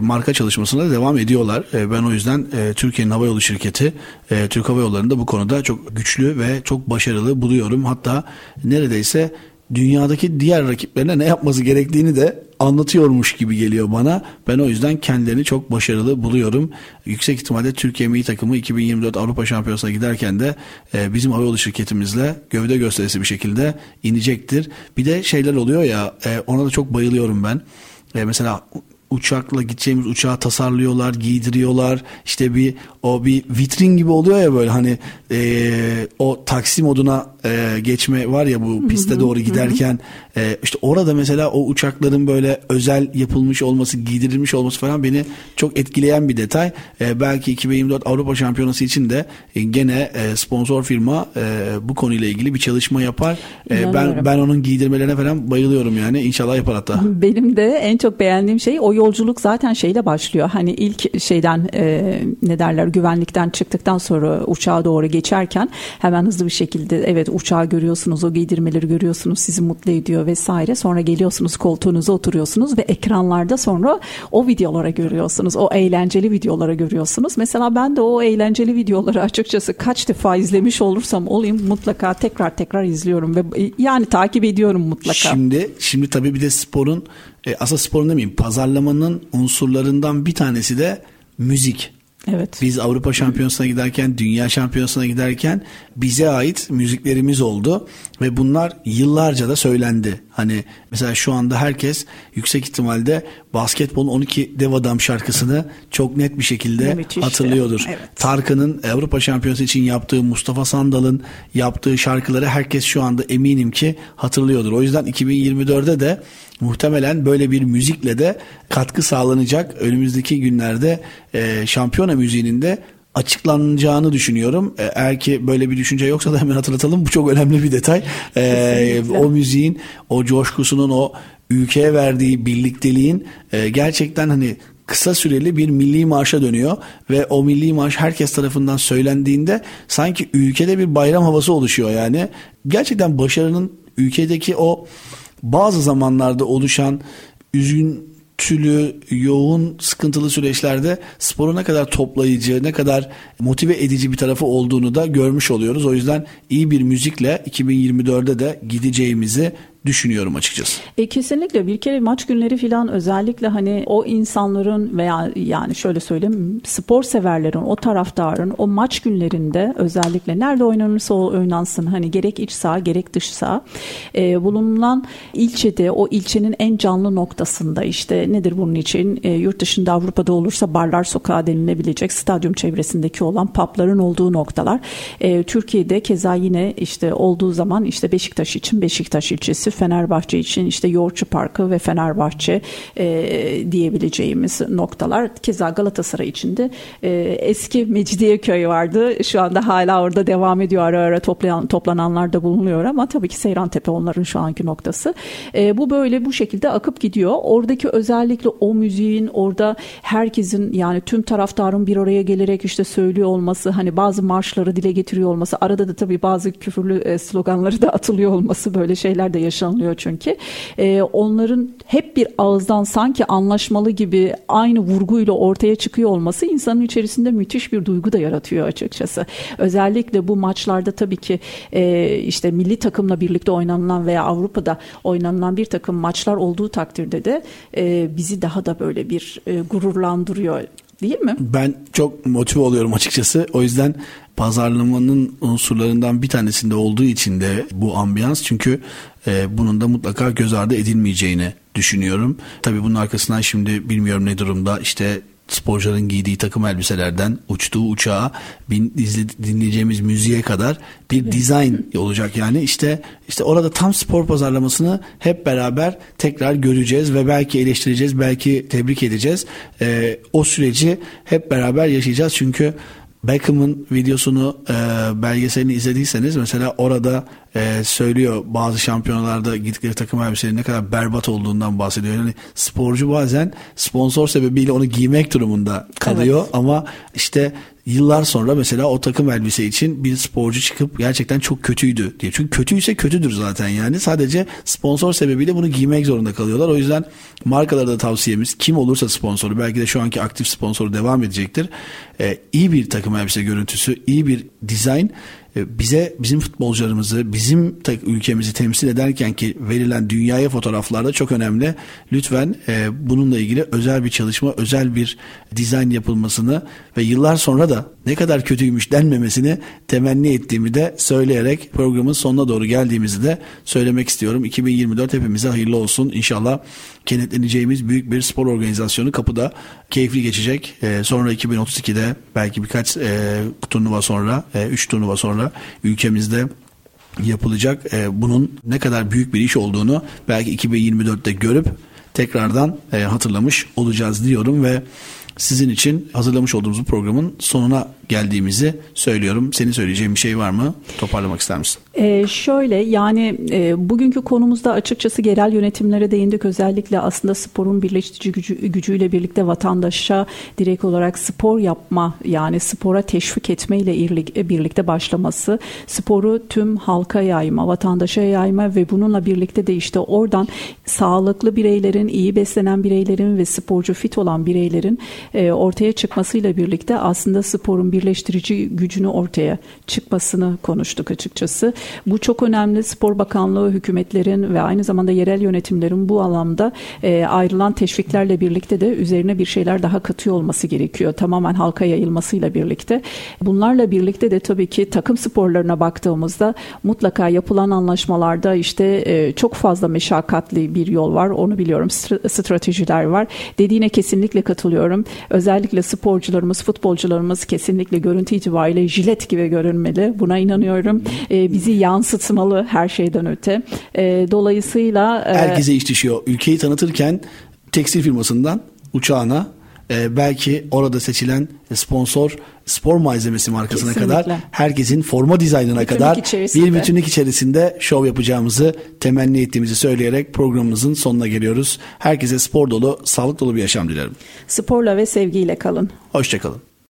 marka çalışmasına devam ediyorlar. Ben o yüzden e, Türkiye'nin havayolu şirketi, Türk Hava Yolları'nda bu konuda çok güçlü ve çok başarılı buluyorum. Hatta neredeyse dünyadaki diğer rakiplerine ne yapması gerektiğini de anlatıyormuş gibi geliyor bana. Ben o yüzden kendilerini çok başarılı buluyorum. Yüksek ihtimalle Türkiye milli takımı 2024 Avrupa Şampiyonası'na giderken de e, bizim havayolu şirketimizle gövde gösterisi bir şekilde inecektir. Bir de şeyler oluyor ya e, ona da çok bayılıyorum ben. E, mesela uçakla gideceğimiz uçağı tasarlıyorlar, giydiriyorlar. İşte bir o bir vitrin gibi oluyor ya böyle hani e, o taksi moduna e, geçme var ya bu piste doğru giderken e, işte orada mesela o uçakların böyle özel yapılmış olması, giydirilmiş olması falan beni çok etkileyen bir detay. E, belki 2024 Avrupa Şampiyonası için de e, gene e, sponsor firma e, bu konuyla ilgili bir çalışma yapar. E, ben ben onun giydirmelerine falan bayılıyorum yani. İnşallah yapar hatta. Benim de en çok beğendiğim şey o yolculuk zaten şeyle başlıyor. Hani ilk şeyden e, ne derler güvenlikten çıktıktan sonra uçağa doğru geçerken hemen hızlı bir şekilde evet uçağı görüyorsunuz, o giydirmeleri görüyorsunuz, sizi mutlu ediyor vesaire. Sonra geliyorsunuz koltuğunuza oturuyorsunuz ve ekranlarda sonra o videolara görüyorsunuz. O eğlenceli videolara görüyorsunuz. Mesela ben de o eğlenceli videoları açıkçası kaç defa izlemiş olursam olayım mutlaka tekrar tekrar izliyorum ve yani takip ediyorum mutlaka. Şimdi şimdi tabii bir de sporun e, aslında sporun demeyeyim pazarlamanın unsurlarından bir tanesi de müzik. Evet. Biz Avrupa Şampiyonası'na giderken, Dünya Şampiyonası'na giderken bize ait müziklerimiz oldu ve bunlar yıllarca da söylendi. Hani mesela şu anda herkes yüksek ihtimalle basketbolun 12 dev adam şarkısını çok net bir şekilde Müthişti. hatırlıyordur. Evet. Tarkan'ın Avrupa Şampiyonası için yaptığı, Mustafa Sandal'ın yaptığı şarkıları herkes şu anda eminim ki hatırlıyordur. O yüzden 2024'de de muhtemelen böyle bir müzikle de katkı sağlanacak. Önümüzdeki günlerde e, şampiyona müziğinin de açıklanacağını düşünüyorum. E, eğer ki böyle bir düşünce yoksa da hemen hatırlatalım. Bu çok önemli bir detay. Ee, o müziğin, o coşkusunun, o ülkeye verdiği birlikteliğin e, gerçekten hani kısa süreli bir milli marşa dönüyor ve o milli marş herkes tarafından söylendiğinde sanki ülkede bir bayram havası oluşuyor yani. Gerçekten başarının ülkedeki o bazı zamanlarda oluşan üzüntülü, yoğun, sıkıntılı süreçlerde sporu ne kadar toplayıcı, ne kadar motive edici bir tarafı olduğunu da görmüş oluyoruz. O yüzden iyi bir müzikle 2024'de de gideceğimizi düşünüyorum açıkçası. E, kesinlikle bir kere maç günleri falan özellikle hani o insanların veya yani şöyle söyleyeyim spor severlerin o taraftarın o maç günlerinde özellikle nerede oynanırsa o oynansın hani gerek iç saha gerek dış saha e, bulunan ilçede o ilçenin en canlı noktasında işte nedir bunun için e, yurt dışında Avrupa'da olursa barlar sokağı denilebilecek stadyum çevresindeki olan pubların olduğu noktalar e, Türkiye'de keza yine işte olduğu zaman işte Beşiktaş için Beşiktaş ilçesi tanesi Fenerbahçe için işte Yoğurtçu Parkı ve Fenerbahçe e, diyebileceğimiz noktalar. Keza Galatasaray için de e, eski Mecidiyeköy vardı. Şu anda hala orada devam ediyor. Ara ara toplayan, toplananlar da bulunuyor ama tabii ki Seyran Tepe onların şu anki noktası. E, bu böyle bu şekilde akıp gidiyor. Oradaki özellikle o müziğin orada herkesin yani tüm taraftarın bir araya gelerek işte söylüyor olması hani bazı marşları dile getiriyor olması arada da tabii bazı küfürlü e, sloganları da atılıyor olması böyle şeyler de yaşanıyor yaşanılıyor çünkü. E, onların hep bir ağızdan sanki anlaşmalı gibi aynı vurguyla ortaya çıkıyor olması insanın içerisinde müthiş bir duygu da yaratıyor açıkçası. Özellikle bu maçlarda tabii ki e, işte milli takımla birlikte oynanılan veya Avrupa'da oynanılan bir takım maçlar olduğu takdirde de e, bizi daha da böyle bir e, gururlandırıyor değil mi? Ben çok motive oluyorum açıkçası. O yüzden pazarlamanın unsurlarından bir tanesinde olduğu için de bu ambiyans çünkü e, bunun da mutlaka göz ardı edilmeyeceğini düşünüyorum. Tabii bunun arkasından şimdi bilmiyorum ne durumda. İşte sporcuların giydiği takım elbiselerden uçtuğu uçağa bin, dinleyeceğimiz müziğe kadar bir dizayn olacak yani. İşte işte orada tam spor pazarlamasını hep beraber tekrar göreceğiz ve belki eleştireceğiz belki tebrik edeceğiz. Ee, o süreci hep beraber yaşayacağız. Çünkü Beckham'ın videosunu e, belgeselini izlediyseniz mesela orada e, söylüyor bazı şampiyonalarda gittikleri takım elbiseleri ne kadar berbat olduğundan bahsediyor. Yani sporcu bazen sponsor sebebiyle onu giymek durumunda kalıyor evet. ama işte yıllar sonra mesela o takım elbise için bir sporcu çıkıp gerçekten çok kötüydü diye. Çünkü kötüyse kötüdür zaten yani. Sadece sponsor sebebiyle bunu giymek zorunda kalıyorlar. O yüzden markalara da tavsiyemiz kim olursa sponsoru belki de şu anki aktif sponsoru devam edecektir. Ee, iyi bir takım elbise görüntüsü, iyi bir dizayn bize bizim futbolcularımızı bizim ülkemizi temsil ederken ki verilen dünyaya fotoğraflarda çok önemli. Lütfen e, bununla ilgili özel bir çalışma, özel bir dizayn yapılmasını ve yıllar sonra da ne kadar kötüymüş denmemesini temenni ettiğimi de söyleyerek programın sonuna doğru geldiğimizi de söylemek istiyorum. 2024 hepimize hayırlı olsun. İnşallah kenetleneceğimiz büyük bir spor organizasyonu kapıda keyifli geçecek. E, sonra 2032'de belki birkaç e, turnuva sonra, 3 e, turnuva sonra ülkemizde yapılacak. E, bunun ne kadar büyük bir iş olduğunu belki 2024'te görüp tekrardan e, hatırlamış olacağız diyorum ve sizin için hazırlamış olduğumuz bu programın sonuna geldiğimizi söylüyorum. Senin söyleyeceğin bir şey var mı? Toparlamak ister misin? Ee, şöyle yani e, bugünkü konumuzda açıkçası genel yönetimlere değindik. Özellikle aslında sporun birleştirici gücü, gücüyle birlikte vatandaşa direkt olarak spor yapma yani spora teşvik etmeyle birlikte başlaması, sporu tüm halka yayma, vatandaşa yayma ve bununla birlikte de işte oradan sağlıklı bireylerin, iyi beslenen bireylerin ve sporcu fit olan bireylerin e, ortaya çıkmasıyla birlikte aslında sporun birleştirici gücünü ortaya çıkmasını konuştuk açıkçası. Bu çok önemli. Spor Bakanlığı hükümetlerin ve aynı zamanda yerel yönetimlerin bu alanda e, ayrılan teşviklerle birlikte de üzerine bir şeyler daha katıyor olması gerekiyor. Tamamen halka yayılmasıyla birlikte. Bunlarla birlikte de tabii ki takım sporlarına baktığımızda mutlaka yapılan anlaşmalarda işte e, çok fazla meşakkatli bir yol var. Onu biliyorum. Stratejiler var. Dediğine kesinlikle katılıyorum. Özellikle sporcularımız, futbolcularımız kesinlikle görüntü itibariyle jilet gibi görünmeli. Buna inanıyorum. E, bizi yansıtmalı her şeyden öte. E, dolayısıyla... E, Herkese iş düşüyor. Ülkeyi tanıtırken tekstil firmasından uçağına e, belki orada seçilen sponsor spor malzemesi markasına Kesinlikle. kadar herkesin forma dizaynına bütünlük kadar bir bütünlük içerisinde şov yapacağımızı temenni ettiğimizi söyleyerek programımızın sonuna geliyoruz. Herkese spor dolu, sağlık dolu bir yaşam dilerim. Sporla ve sevgiyle kalın. Hoşçakalın.